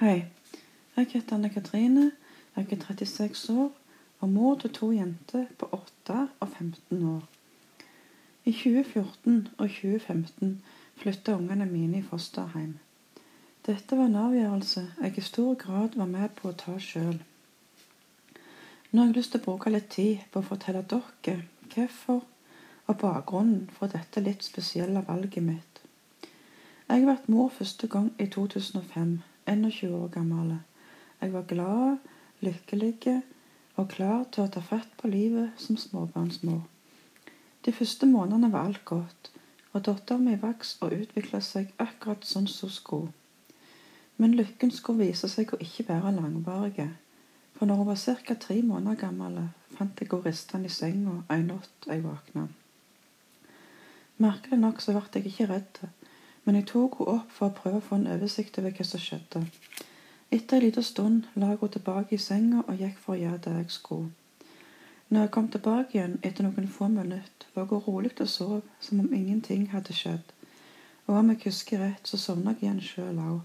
Hei, jeg heter Anne Katrine. Jeg er 36 år og mor til to jenter på 8 og 15 år. I 2014 og 2015 flytta ungene mine i fosterhjem. Dette var en avgjørelse jeg i stor grad var med på å ta sjøl. Nå har jeg lyst til å bruke litt tid på å fortelle dere hvorfor og bakgrunnen for dette litt spesielle valget mitt. Jeg ble mor første gang i 2005, 21 år gammel. Jeg var glad, lykkelig og klar til å ta fatt på livet som småbarnsmor. De første månedene var alt godt, og datteren min vokste og utvikla seg akkurat sånn som skulle. Men lykken skulle vise seg å ikke være langvarig. For når hun var ca. tre måneder gammel, fant jeg henne ristende i senga en natt jeg våkna. Merkelig nok så ble jeg ikke redd, men jeg tok henne opp for å prøve å få en oversikt over hva som skjedde. Etter en liten stund la jeg henne tilbake i senga og gikk for å gjøre det jeg skulle. Når jeg kom tilbake igjen etter noen få minutter, var hun rolig og sov som om ingenting hadde skjedd. Og om jeg husker rett, så sovna jeg igjen sjøl òg.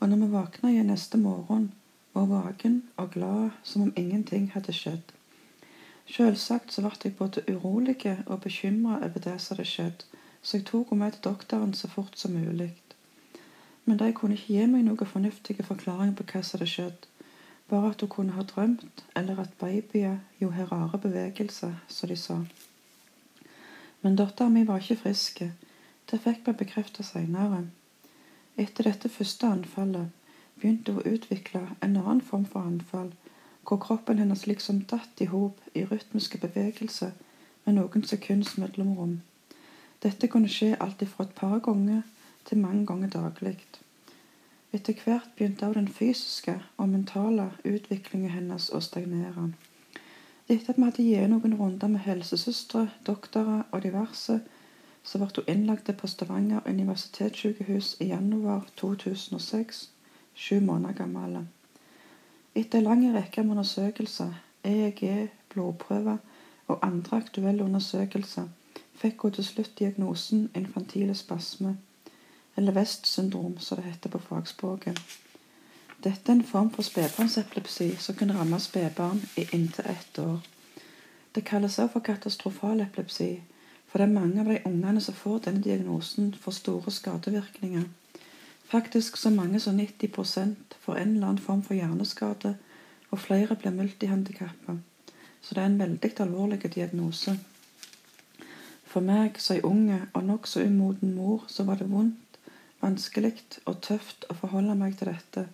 Og når vi våkna igjen neste morgen, var våken og glad som om ingenting hadde skjedd. Selvsagt så ble jeg både urolig og bekymra over det som hadde skjedd, så jeg tok henne med til doktoren så fort som mulig. Men de kunne ikke gi meg noen fornuftige forklaringer på hva som hadde skjedd, bare at hun kunne ha drømt, eller at babyer har rare bevegelser, som de sa. Men datteren min var ikke frisk. Det fikk vi bekreftet seinere. Etter dette første anfallet begynte hun å utvikle en annen form for anfall, hvor kroppen hennes liksom datt i hop i rytmiske bevegelser med noen sekunds mellomrom. Dette kunne skje alt fra et par ganger til mange ganger daglig. Etter hvert begynte også den fysiske og mentale utviklingen hennes å stagnere. Etter at vi hadde gitt noen runder med helsesøstre, doktorer og diverse, så ble hun innlagt på Stavanger universitetssykehus i januar 2006 sju måneder gammel. Etter en lang rekke med undersøkelser, EEG, blodprøver og andre aktuelle undersøkelser, fikk hun til slutt diagnosen infantile spasme, eller West-syndrom, som det heter på fagspråket. Dette er en form for spedbarnsepilepsi som kan ramme spedbarn i inntil ett år. Det kalles også for katastrofal epilepsi, for det er mange av de ungene som får denne diagnosen, får store skadevirkninger. Faktisk så mange som 90% får en eller annen form for hjerneskade, og flere blir multihandikappa. Så det er en veldig alvorlig diagnose. For meg ei unge og nokså umoden mor, så var det vondt, vanskelig og tøft å forholde meg til dette,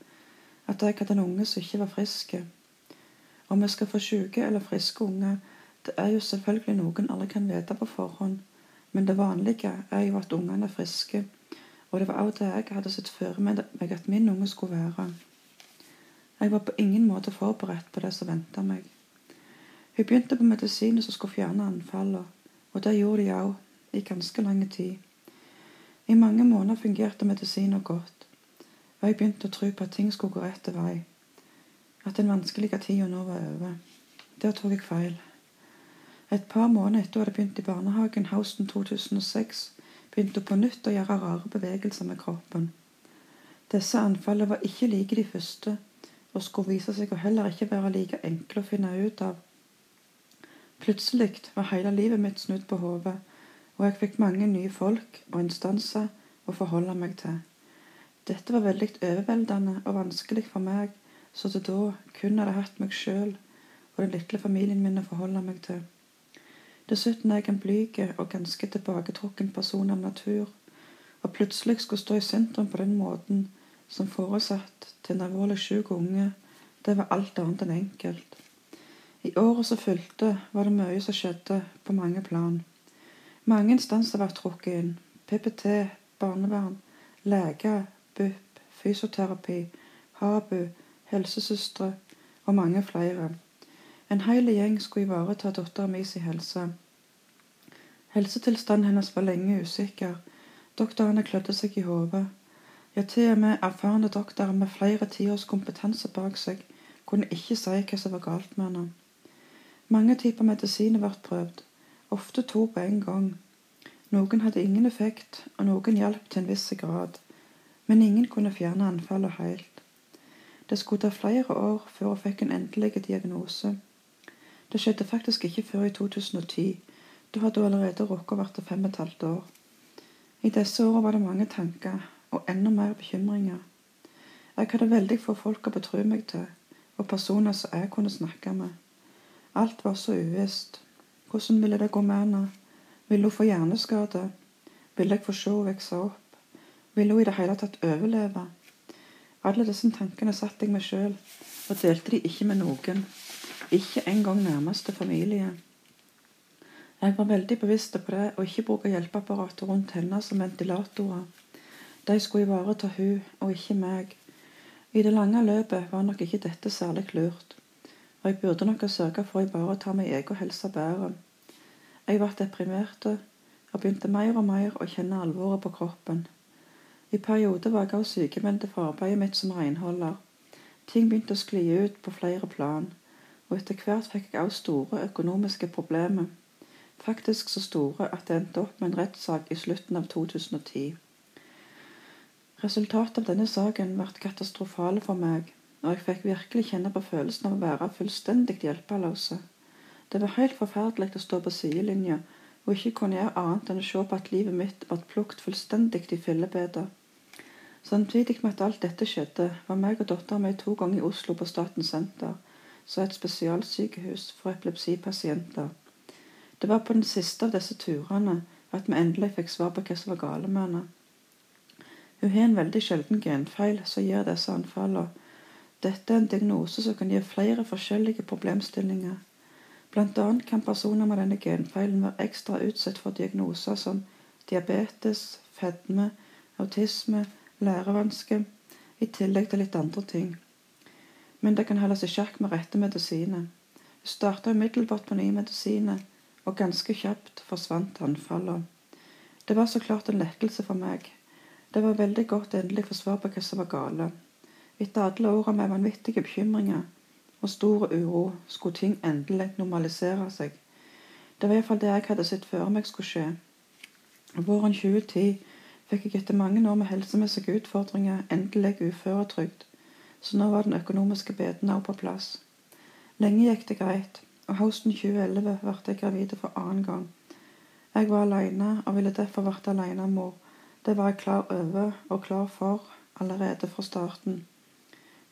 at jeg hadde en unge som ikke var frisk. Om vi skal få syke eller friske unger, det er jo selvfølgelig noen alle kan vite på forhånd, men det vanlige er jo at ungene er friske og det var også det jeg hadde sett for meg at min unge skulle være. Jeg var på ingen måte forberedt på det som venta meg. Hun begynte på medisiner som skulle fjerne anfallene, og det gjorde de òg, i ganske lang tid. I mange måneder fungerte medisiner godt, og jeg begynte å tro på at ting skulle gå rett vei. At den vanskelige tida nå var over. Der tok jeg feil. Et par måneder etter at jeg begynt i barnehagen høsten 2006, begynte på nytt å gjøre rare bevegelser med kroppen. Disse anfallene var ikke like de første, og skulle vise seg å heller ikke være like enkle å finne ut av. Plutselig var hele livet mitt snudd på hodet, og jeg fikk mange nye folk og instanser å forholde meg til. Dette var veldig overveldende og vanskelig for meg, så til da kun hadde hatt meg sjøl og den lille familien min å forholde meg til. Dessuten er jeg en blyg og ganske tilbaketrukken person av natur, og plutselig skulle stå i sentrum på den måten som foresatt til en alvorlig syk unge, det var alt annet enn enkelt. I året som fulgte, var det mye som skjedde på mange plan. Mange instanser ble trukket inn. PPT, barnevern, leger, BUP, fysioterapi, HABU, helsesøstre og mange flere. En hel gjeng skulle ivareta dattera mi sin helse. Helsetilstanden hennes var lenge usikker. Doktorene klødde seg i hodet. Ja, til og med erfarne doktorer med flere tiårs kompetanse bak seg kunne ikke si hva som var galt med henne. Mange typer medisiner ble prøvd, ofte to på en gang. Noen hadde ingen effekt, og noen hjalp til en viss grad. Men ingen kunne fjerne anfallet helt. Det skulle ta flere år før hun fikk en endelig diagnose. Det skjedde faktisk ikke før i 2010. Da hadde hun allerede rukket å være fem og et halvt år. I disse årene var det mange tanker, og enda mer bekymringer. Jeg hadde veldig få folk å betro meg til, og personer som jeg kunne snakke med. Alt var så uvisst. Hvordan ville det gå med henne? Ville hun få hjerneskade? Ville jeg få se henne vokse opp? Ville hun i det hele tatt overleve? Alle disse tankene satt jeg meg sjøl, og delte de ikke med noen. Ikke engang nærmeste familie. Jeg var veldig bevisst på det, og ikke bruke hjelpeapparatet rundt henne som ventilatorer. De skulle ivareta hun, og ikke meg. I det lange løpet var nok ikke dette særlig lurt, og jeg burde nok ha sørga for å ivareta min egen helse bedre. Jeg ble deprimert og begynte mer og mer å kjenne alvoret på kroppen. I perioder var jeg også sykemeldt for arbeidet mitt som renholder. Ting begynte å skli ut på flere plan, og etter hvert fikk jeg også store økonomiske problemer. Faktisk så store at det endte opp med en rettssak i slutten av 2010. Resultatet av denne saken ble katastrofale for meg, og jeg fikk virkelig kjenne på følelsen av å være fullstendig hjelpeløs. Det var helt forferdelig å stå på sidelinja og ikke kunne gjøre annet enn å se på at livet mitt ble plukket fullstendig i fillebiter. Samtidig med at alt dette skjedde, var meg og dattera mi to ganger i Oslo på Statens senter, som er et spesialsykehus for epilepsipasienter. Det var på den siste av disse turene at vi endelig fikk svar på hva som var galt med henne. Hun har en veldig sjelden genfeil som gir disse anfallene. Dette er en diagnose som kan gi flere forskjellige problemstillinger. Annet kan personer med denne genfeilen være ekstra utsatt for diagnoser som diabetes, fedme, autisme, lærevansker, i tillegg til litt andre ting. Men det kan holdes i sjakk med rette medisiner. Hun starta umiddelbart på nye medisiner, og ganske kjapt forsvant anfallene. Det var så klart en lettelse for meg. Det var veldig godt endelig å få svar på hva som var gale. Etter alle årene med vanvittige bekymringer og stor uro skulle ting endelig normalisere seg. Det var iallfall det jeg hadde sett før meg skulle skje. Våren 2010 fikk jeg etter mange år med helsemessige utfordringer endelig uføretrygd, så nå var den økonomiske beden også på plass. Lenge gikk det greit, og høsten 2011 ble jeg gravid for annen gang. Jeg var alene og ville derfor vært alenemor. Det var jeg klar over og klar for allerede fra starten.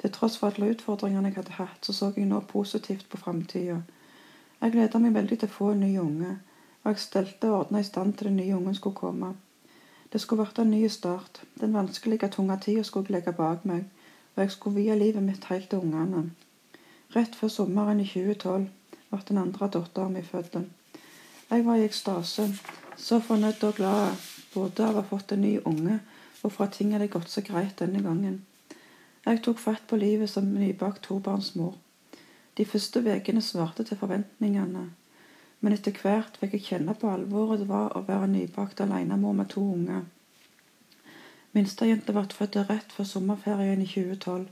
Til tross for alle utfordringene jeg hadde hatt, så så jeg nå positivt på framtida. Jeg gleda meg veldig til å få en ny unge, og jeg stelte og ordna i stand til den nye ungen skulle komme. Det skulle vært en ny start. Den vanskelige, tunge tida skulle jeg legge bak meg, og jeg skulle vie livet mitt helt til ungene. Rett før sommeren i 2012 ble den andre datteren min født. Jeg var i ekstase, så fornøyd og glad både av å ha fått en ny unge og for at ting hadde gått så greit denne gangen. Jeg tok fatt på livet som nybakt tobarnsmor. De første ukene svarte til forventningene, men etter hvert fikk jeg kjenne på alvoret det var å være nybakt alenemor med to unger. Minstejenta ble født rett før sommerferien i 2012,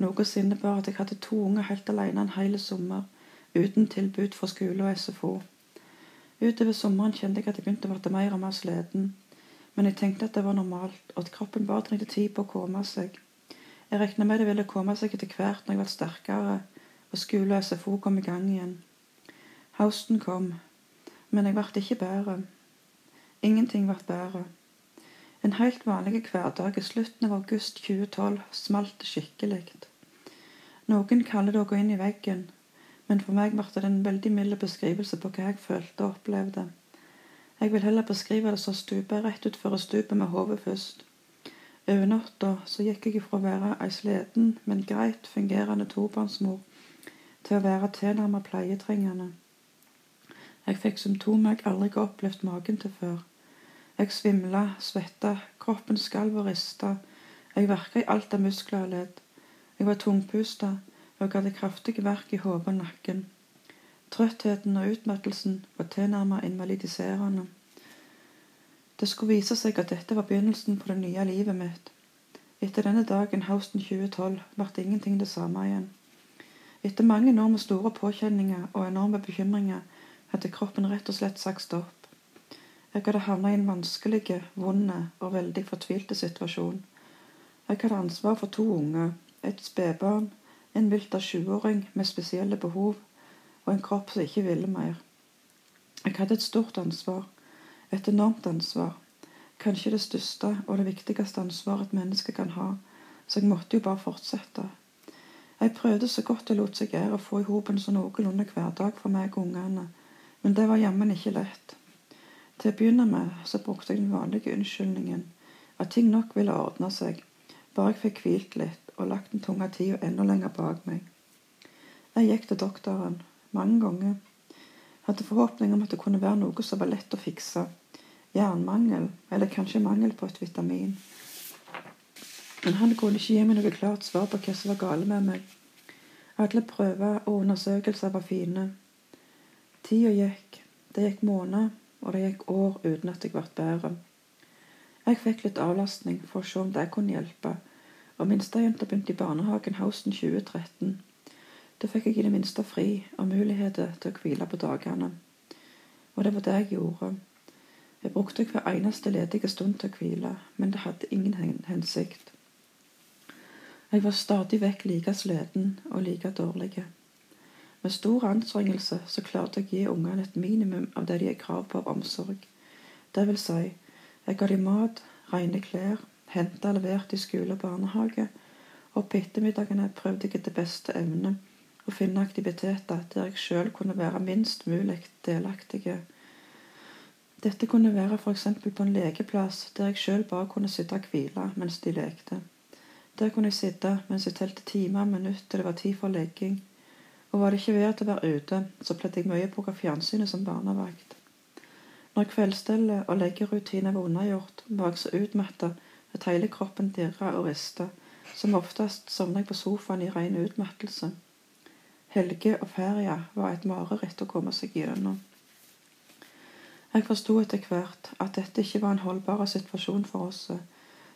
noe som innebar at jeg hadde to unger helt alene en hel sommer, uten tilbud fra skole og SFO. Utover sommeren kjente jeg at jeg begynte å bli mer og mer sliten, men jeg tenkte at det var normalt, og at kroppen bare trengte tid på å komme seg. Jeg regna med det ville komme seg etter hvert når jeg ble sterkere og skole og SFO kom i gang igjen. Høsten kom, men jeg ble ikke bedre. Ingenting ble bedre. En helt vanlig hverdag i slutten av august 2012 smalt skikkelig. Noen kaller det å gå inn i veggen, men for meg ble det en veldig mild beskrivelse på hva jeg følte og opplevde. Jeg vil heller beskrive det som å stupe rett utfor stupet med hodet først. Over natta så gikk jeg fra å være ei sliten, men greit fungerende tobarnsmor til å være tilnærmet pleietrengende. Jeg fikk symptomer jeg aldri har opplevd magen til før. Jeg svimla, svetta, kroppen skalv og rista. Jeg verka i alt av muskler og ledd. Jeg var tungpusta, og jeg hadde kraftig verk i hodet og nakken. Trøttheten og utmattelsen var tilnærmet invalidiserende. Det skulle vise seg at dette var begynnelsen på det nye livet mitt. Etter denne dagen høsten 2012 ble ingenting det samme igjen. Etter mange med store påkjenninger og enorme bekymringer hadde kroppen rett og slett sagt stopp. Jeg hadde havnet i en vanskelig, vond og veldig fortvilte situasjon. Jeg hadde ansvar for to unger, et spedbarn, en vilter sjuåring med spesielle behov og en kropp som ikke ville mer. Jeg hadde et stort ansvar, et enormt ansvar, kanskje det største og det viktigste ansvaret et menneske kan ha, så jeg måtte jo bare fortsette. Jeg prøvde så godt det lot seg gjøre å få i hop en så noenlunde hverdag for meg og ungene, men det var jammen ikke lett. Til å begynne med så brukte jeg den vanlige unnskyldningen, at ting nok ville ordne seg, bare jeg fikk hvilt litt og lagt den tunge tida enda lenger bak meg. Jeg gikk til doktoren mange ganger. Hadde forhåpning om at det kunne være noe som var lett å fikse. Jernmangel, eller kanskje mangel på et vitamin. Men han kunne ikke gi meg noe klart svar på hva som var galt med meg. Alle prøver og undersøkelser var fine. Tida gikk. Det gikk måneder, og det gikk år uten at jeg ble bedre. Jeg fikk litt avlastning for å se om det kunne hjelpe, og minstejenta begynte i barnehagen høsten 2013. Da fikk jeg i det minste fri og muligheter til å hvile på dagene. Og det var det jeg gjorde. Jeg brukte hver eneste ledige stund til å hvile, men det hadde ingen hensikt. Jeg var stadig vekk like sliten og like dårlig. Med stor anstrengelse så klarte jeg å gi ungene et minimum av det de har krav på av omsorg. Det vil si, jeg ga dem mat, rene klær, henta og levert i skole og barnehage, og på ettermiddagene prøvde jeg etter beste evne å finne aktiviteter der jeg sjøl kunne være minst mulig delaktig. Dette kunne være f.eks. på en lekeplass der jeg sjøl bare kunne sitte og hvile mens de lekte. Der kunne jeg sitte mens jeg telte timer og minutter til det var tid for legging. Og var det ikke verdt å være ute, så pleide jeg mye å bruke fjernsynet som barnevakt. Når kveldsstellet og leggerutinen var unnagjort, var jeg så utmatta at hele kroppen dirra og rista. Som oftest sovna jeg på sofaen i ren utmattelse. Helge og ferie var et mareritt å komme seg gjennom. Jeg forsto etter hvert at dette ikke var en holdbar situasjon for oss,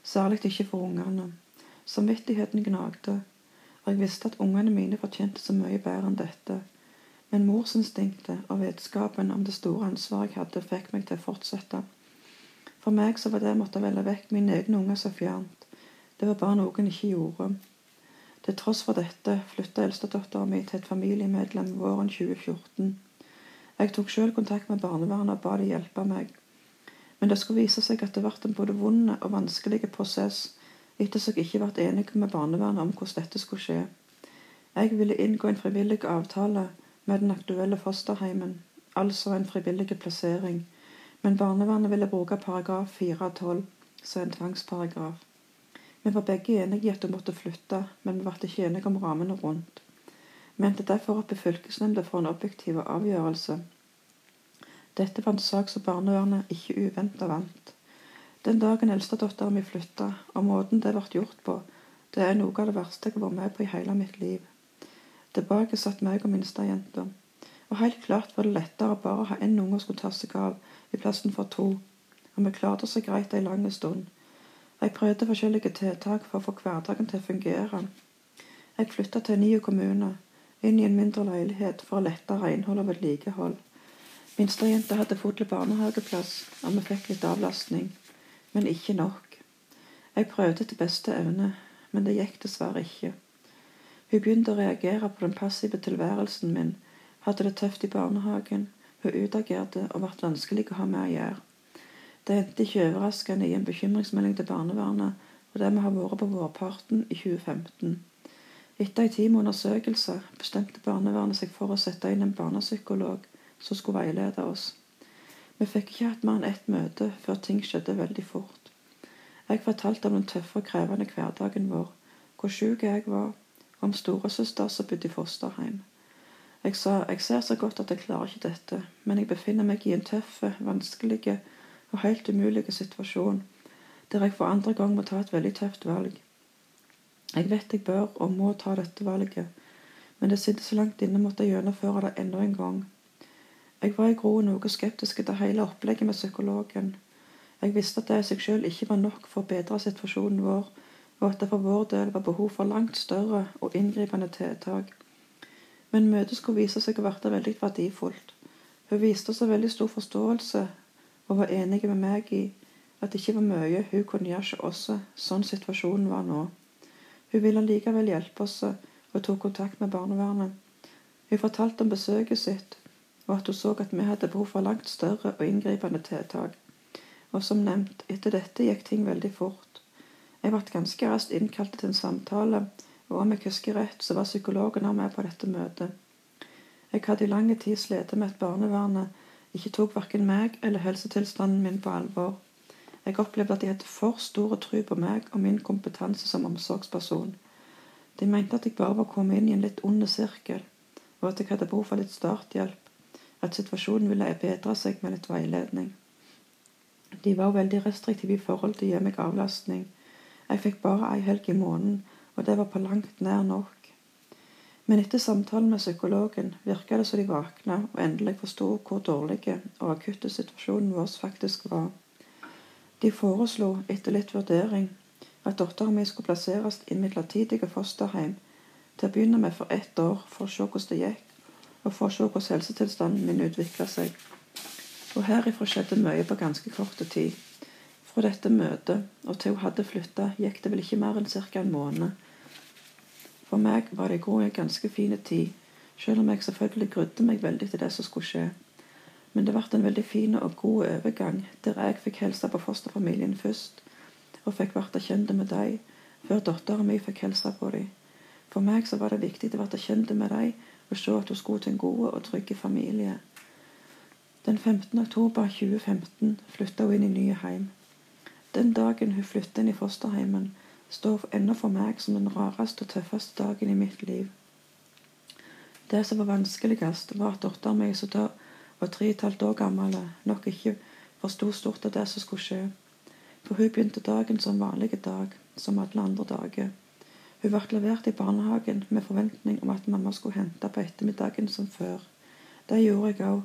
særlig ikke for ungene. Samvittigheten gnagde, og jeg visste at ungene mine fortjente så mye bedre enn dette. Men morsinstinktet og vetskapen om det store ansvaret jeg hadde, fikk meg til å fortsette. For meg så var det å måtte velge vekk mine egne unger så fjernt. Det var bare noe en ikke gjorde. Til tross for dette flytta eldstedattera mi til et familiemedlem våren 2014. Jeg tok sjøl kontakt med barnevernet og ba de hjelpe meg. Men det skulle vise seg at det ble en både vond og vanskelig prosess ettersom jeg ikke ble enig med barnevernet om hvordan dette skulle skje. Jeg ville inngå en frivillig avtale med den aktuelle fosterheimen, altså en frivillig plassering, men barnevernet ville bruke paragraf 412 som en tvangsparagraf. Vi var begge enige i at hun måtte flytte, men vi ble ikke enige om rammene rundt. Vi endte derfor opp i fylkesnemnda for en objektiv avgjørelse. Dette var en sak som barnevernet ikke uventa vant. Den dagen eldstedattera mi flytta, og måten det ble gjort på, det er noe av det verste jeg har vært med på i hele mitt liv. Tilbake satt meg og minstejenta. Og helt klart var det lettere bare å ha én unge å skulle ta seg av, i plassen for to. Og vi klarte oss greit ei lang stund. Jeg prøvde forskjellige tiltak for å få hverdagen til å fungere. Jeg flytta til en ny kommune, inn i en mindre leilighet for å lette renhold og vedlikehold. Minstejenta hadde fått til barnehageplass, og vi fikk litt avlastning men ikke nok. Jeg prøvde til beste evne, men det gikk dessverre ikke. Hun begynte å reagere på den passive tilværelsen min, hadde det tøft i barnehagen, hun utagerte og ble vanskelig å ha med å gjøre. Det endte ikke overraskende i en bekymringsmelding til barnevernet, og det vi har vært på vårparten i 2015. Etter en time undersøkelse bestemte barnevernet seg for å sette inn en barnepsykolog som skulle veilede oss. Vi fikk ikke hatt mer enn ett møte før ting skjedde veldig fort. Jeg fortalte om den tøffe og krevende hverdagen vår, hvor syk jeg var, og om storesøster som bodde i fosterhjem. Jeg sa jeg ser så godt at jeg klarer ikke dette, men jeg befinner meg i en tøff, vanskelig og helt umulig situasjon, der jeg for andre gang må ta et veldig tøft valg. Jeg vet jeg bør og må ta dette valget, men det sitter så langt inne måtte jeg gjennomføre det enda en gang. Jeg var i groen noe skeptisk til hele opplegget med psykologen. Jeg visste at det i seg selv ikke var nok for å bedre situasjonen vår, og at det for vår del var behov for langt større og inngripende tiltak. Men møtet skulle vise seg å være veldig verdifullt. Hun viste seg veldig stor forståelse og var enige med meg i at det ikke var mye hun kunne gjøre hos oss sånn situasjonen var nå. Hun ville likevel hjelpe oss og tok kontakt med barnevernet. Hun fortalte om besøket sitt, og at hun så at vi hadde behov for langt større og inngripende tiltak. Og som nevnt, etter dette gikk ting veldig fort. Jeg ble ganske raskt innkalt til en samtale, og om jeg husker rett, så var psykologen her med på dette møtet. Jeg hadde i lang tid slitt med at barnevernet ikke tok verken meg eller helsetilstanden min på alvor. Jeg opplevde at de hadde for stor tro på meg og min kompetanse som omsorgsperson. De mente at jeg bare var kommet inn i en litt ond sirkel, og at jeg hadde behov for litt starthjelp, at situasjonen ville bedre seg med litt veiledning. De var veldig restriktive i forhold til å gi meg avlastning. Jeg fikk bare ei helg i måneden, og det var på langt nær nok. Men etter samtalen med psykologen virka det som de våkna og endelig forsto hvor dårlige og akutte situasjonen vår faktisk var. De foreslo, etter litt vurdering, at datteren min skulle plasseres i midlertidige fosterhjem til å begynne med for ett år, for å se hvordan det gikk, og for å se hvordan helsetilstanden min utvikla seg. Og herifra skjedde mye på ganske kort tid. Fra dette møtet og til hun hadde flytta, gikk det vel ikke mer enn ca. en måned for meg var det i grunnen en ganske fin tid, selv om jeg selvfølgelig grudde meg veldig til det som skulle skje. Men det ble en veldig fin og god overgang, der jeg fikk hilse på fosterfamilien først, og fikk bli kjent med dem, før datteren min fikk hilse på dem. For meg så var det viktig å bli kjent med dem og se at hun skulle til en god og trygg familie. Den 15. oktober 2015 flytta hun inn i nye hjem. Den dagen hun flyttet inn i fosterheimen, står ennå for meg som den rareste og tøffeste dagen i mitt liv. Det som var vanskeligst, var at dattera mi, som da var tre og et halvt år gammel, nok ikke forsto stort av det som skulle skje. For hun begynte dagen som vanlig dag, som alle andre dager. Hun ble levert i barnehagen med forventning om at mamma skulle hente på ettermiddagen som før. Det gjorde jeg òg.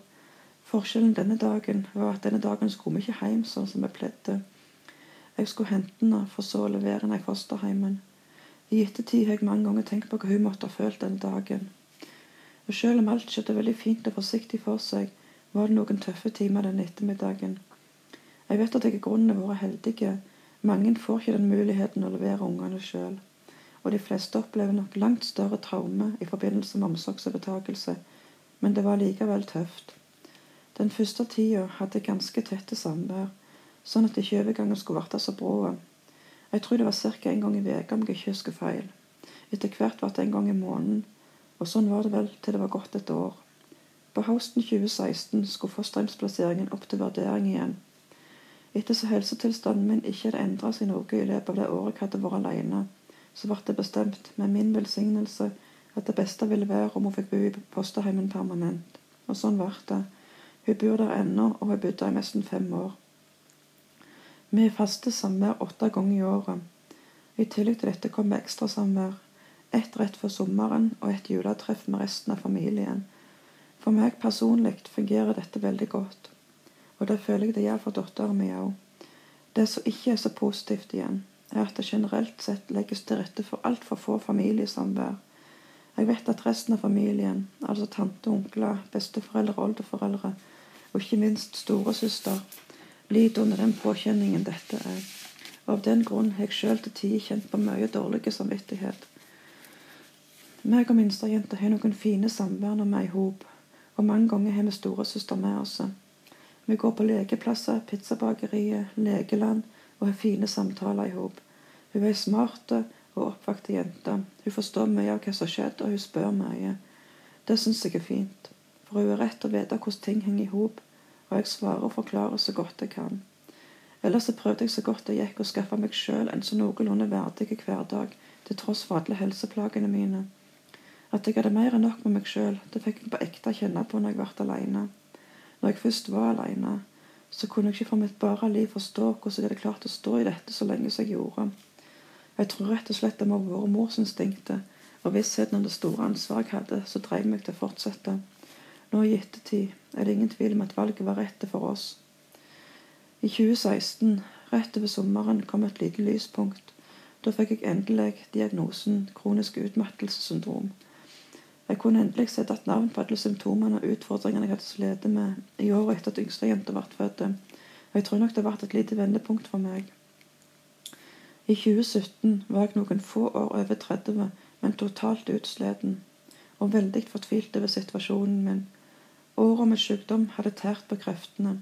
Forskjellen denne dagen var at denne dagen skulle vi ikke hjem sånn som vi pleide. Jeg skulle hente henne, for så å levere henne i fosterheimen. I ettertid har jeg mange ganger tenkt på hva hun måtte ha følt den dagen. Og selv om alt skjedde veldig fint og forsiktig for seg, var det noen tøffe timer den ettermiddagen. Jeg vet at jeg i grunnen har vært heldig. Mange får ikke den muligheten å levere ungene sjøl. Og de fleste opplever nok langt større traume i forbindelse med omsorgsovertakelse. Men det var likevel tøft. Den første tida hadde jeg ganske tette samvær sånn at ikke overgangen skulle bli så brå. Jeg tror det var ca. en gang i uka, om jeg ikke husker feil. Etter hvert ble det en gang i måneden, og sånn var det vel til det var gått et år. På høsten 2016 skulle fosterhjemsplasseringen opp til vurdering igjen. Ettersom helsetilstanden min ikke hadde endra seg noe i løpet av det året jeg hadde vært alene, så ble det bestemt, med min velsignelse, at det beste ville være om hun fikk bo i fosterhjemmet permanent. Og sånn ble det. Hun bor der ennå, og har bodd der i nesten fem år. Vi faster faste samvær åtte ganger i året. I tillegg til dette kommer ekstrasamvær. Ett rett før sommeren og et juletreff med resten av familien. For meg personlig fungerer dette veldig godt. Og det føler jeg det gjør for datteren min òg. Det som ikke er så positivt igjen, er at det generelt sett legges til rette for altfor få familiesamvær. Jeg vet at resten av familien, altså tante, onkler, besteforeldre, oldeforeldre og ikke minst storesøster, lider under den påkjenningen dette er. Av den grunn har jeg sjøl til tider kjent på mye dårlig samvittighet. Meg og minstejenta har noen fine samvær når vi er i hop, og mange ganger har vi storesøster med oss. Vi går på lekeplasser, pizzabakeriet, legeland og har fine samtaler i hop. Hun er smart og oppvakte jente. Hun forstår mye av hva som har skjedd, og hun spør mye. Det syns jeg er fint, for hun er rett å vite hvordan ting henger i hop, og jeg svarer og forklarer så godt jeg kan. Ellers så prøvde jeg så godt jeg gikk å skaffe meg sjøl en så noenlunde verdig hverdag, til tross for alle helseplagene mine. At jeg hadde mer enn nok med meg sjøl, det fikk jeg på ekte kjenne på når jeg ble alene. Når jeg først var alene, så kunne jeg ikke for mitt bare liv forstå hvordan jeg hadde klart å stå i dette så lenge som jeg gjorde. Jeg tror rett og slett det må ha vært morsinstinktet og vissheten om det store ansvaret jeg hadde, som drev meg til å fortsette. Nå i ettertid er det ingen tvil om at valget var rett for oss. I 2016, rett over sommeren, kom et lite lyspunkt. Da fikk jeg endelig diagnosen kronisk utmattelsessyndrom. Jeg kunne endelig sette et navn på alle symptomene og utfordringene jeg hadde slitt med i året etter at yngste jenta ble født. Jeg tror nok det ble et lite vendepunkt for meg. I 2017 var jeg noen få år over 30, men totalt utsliten og veldig fortvilt over situasjonen min. Året med sykdom hadde tært på kreftene.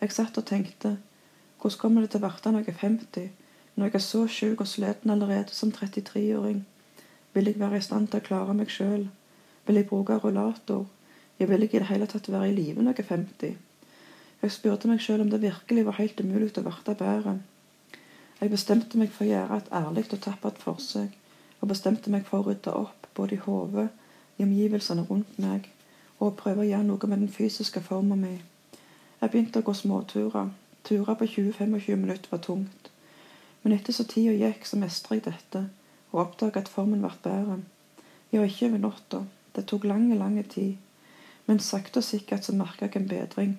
Jeg satt og tenkte hvordan kommer det til å bli når jeg er 50, når jeg er så syk og sliten allerede som 33-åring? Vil jeg være i stand til å klare meg sjøl? Vil jeg bruke rullator? Jeg vil ikke i det hele tatt være i live når jeg er 50. Jeg spurte meg sjøl om det virkelig var helt umulig å bli bedre. Jeg bestemte meg for å gjøre et ærlig og tappert forsøk, og bestemte meg for å rydde opp både i hodet i omgivelsene rundt meg og prøve å gjøre noe med den fysiske formen min. Jeg begynte å gå småturer. Turer på 20-25 minutter var tungt. Men etter så tida gikk, så mestra jeg dette og oppdaga at formen ble bedre. Ja, ikke over natta. Det tok lang, lang tid. Men sakte og sikkert så merka jeg en bedring.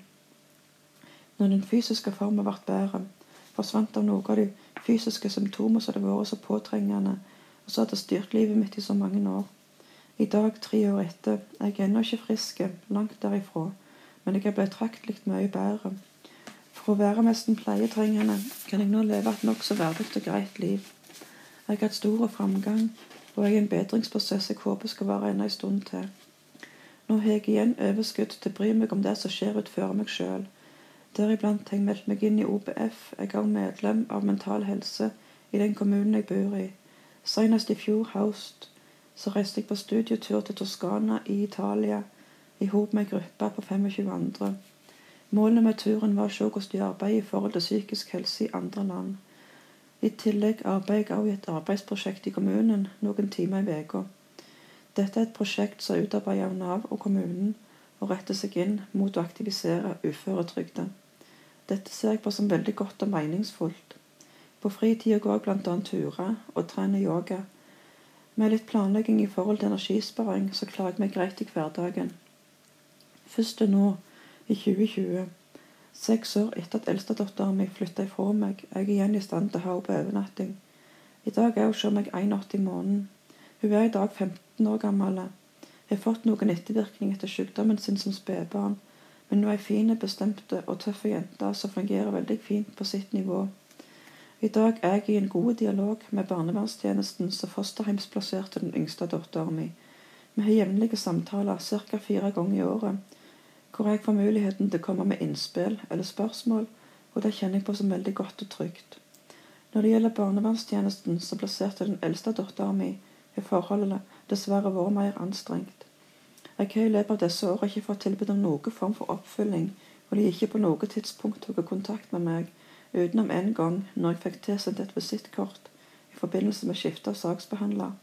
Når den fysiske formen ble bedre, forsvant av noe av de fysiske symptomer som hadde vært så påtrengende, og som hadde styrt livet mitt i så mange år. I dag, tre år etter, er jeg ennå ikke frisk, langt derifra, men jeg er betraktelig mye bedre. For å være nesten pleietrengende kan jeg nå leve et nokså verdig og greit liv. Jeg har hatt stor framgang, og jeg er i en bedringsprosess jeg håper skal vare ennå en stund til. Nå har jeg igjen overskudd til å bry meg om det som skjer utenfor meg sjøl. Deriblant har jeg meldt meg inn i OBF. Jeg er medlem av Mental Helse i den kommunen jeg bor i. Senest i fjor høst så reiste jeg på studietur til Toskana i Italia i hop med ei gruppe på 25 andre. Målet med turen var å se hvordan de arbeider i forhold til psykisk helse i andre land. I tillegg arbeider jeg også i et arbeidsprosjekt i kommunen noen timer i uka. Dette er et prosjekt som er utarbeidet av Nav og kommunen, og retter seg inn mot å aktivisere uføretrygda. Dette ser jeg på som veldig godt og meningsfullt. På fritida går jeg bl.a. turer og trener yoga med litt planlegging i forhold til energisparing, så klarer jeg meg greit i hverdagen. Først til nå, i 2020. Seks år etter at eldstedatteren min flytta ifra meg, er jeg igjen i stand til å ha henne på overnatting. I dag er hun hos meg én natt i måneden. Hun er i dag 15 år gammel. Jeg har fått noen ettervirkninger etter sykdommen sin som spedbarn, men hun er ei fin, bestemte og tøff jente som fungerer veldig fint på sitt nivå. I dag er jeg i en god dialog med barnevernstjenesten som fosterheimsplasserte den yngste datteren min. Vi har jevnlige samtaler ca. fire ganger i året, hvor jeg får muligheten til å komme med innspill eller spørsmål, og det kjenner jeg på som veldig godt og trygt. Når det gjelder barnevernstjenesten som plasserte den eldste datteren min, har forholdene dessverre vært mer anstrengt. Jeg har i løpet av disse årene ikke fått tilbud om noen form for oppfølging, og de har ikke på noe tidspunkt tatt kontakt med meg utenom en gang når jeg fikk tilsendt et visittkort i forbindelse med skifte av saksbehandler.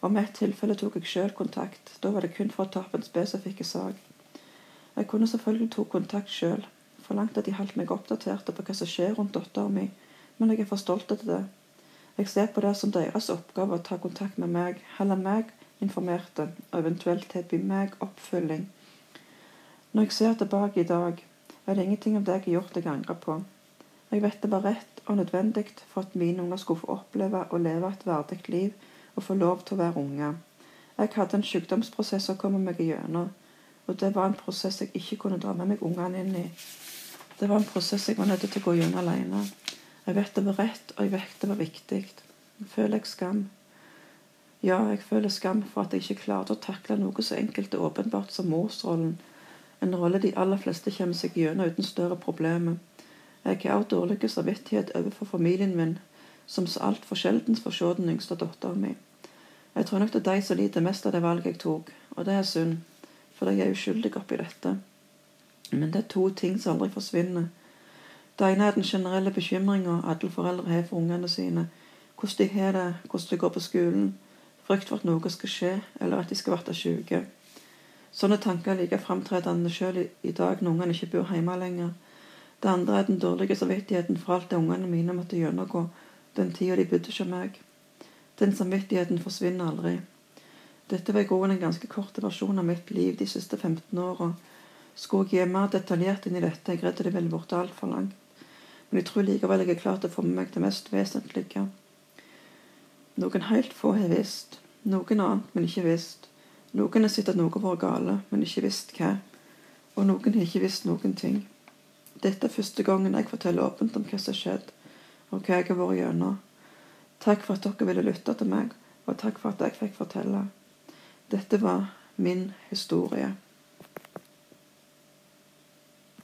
Og med ett tilfelle tok jeg sjøl kontakt. Da var det kun for å ta opp en spesifikk sak. Jeg kunne selvfølgelig ta kontakt sjøl, forlangt at de holdt meg oppdaterte på hva som skjer rundt datteren min, men jeg er for stolt til det. Jeg ser på det som deres oppgave å ta kontakt med meg, holde meg informerte, og eventuelt tilby meg oppfølging. Når jeg ser tilbake i dag, er det ingenting av det jeg har gjort jeg angrer på. Jeg vet det var rett og nødvendig for at mine unger skulle få oppleve å leve et verdig liv og få lov til å være unge. Jeg hadde en sykdomsprosess å komme meg gjennom, og det var en prosess jeg ikke kunne dra med meg ungene inn i. Det var en prosess jeg var nødt til å gå gjennom alene. Jeg vet det var rett, og jeg vet det var viktig. Føler jeg skam? Ja, jeg føler skam for at jeg ikke klarte å takle noe så enkelt og åpenbart som morsrollen, en rolle de aller fleste kommer seg gjennom uten større problemer. Jeg har dårlig samvittighet overfor familien min, som så altfor sjelden får se den yngste datteren min. Jeg tror nok det er de som lider mest av det valget jeg tok, og det er synd, for jeg er uskyldig oppi dette. Men det er to ting som aldri forsvinner. Det ene er den generelle bekymringa alle foreldre har for ungene sine. Hvordan de har det, hvordan de går på skolen, frykt for at noe skal skje, eller at de skal bli syke. Sånne tanker er like framtredende sjøl i dag når ungene ikke bor hjemme lenger. Det andre er den dårlige samvittigheten for alt det ungene mine måtte gjennomgå den tida de bodde hos meg. Den samvittigheten forsvinner aldri. Dette var i grunnen en ganske kort versjon av mitt liv de siste 15 åra. Skulle jeg gi mer detaljert inn i dette, jeg redde det vel borte altfor langt. Men jeg tror likevel jeg er klar til å få med meg det mest vesentlige. Noen helt få har visst. Noen annet, men ikke visst. Noen har sett at noe var gale, men ikke visst hva. Og noen har ikke visst noen ting. Dette er første gangen jeg forteller åpent om hva som har skjedd, og hva jeg har vært gjennom. Takk for at dere ville lytte til meg, og takk for at jeg fikk fortelle. Dette var min historie.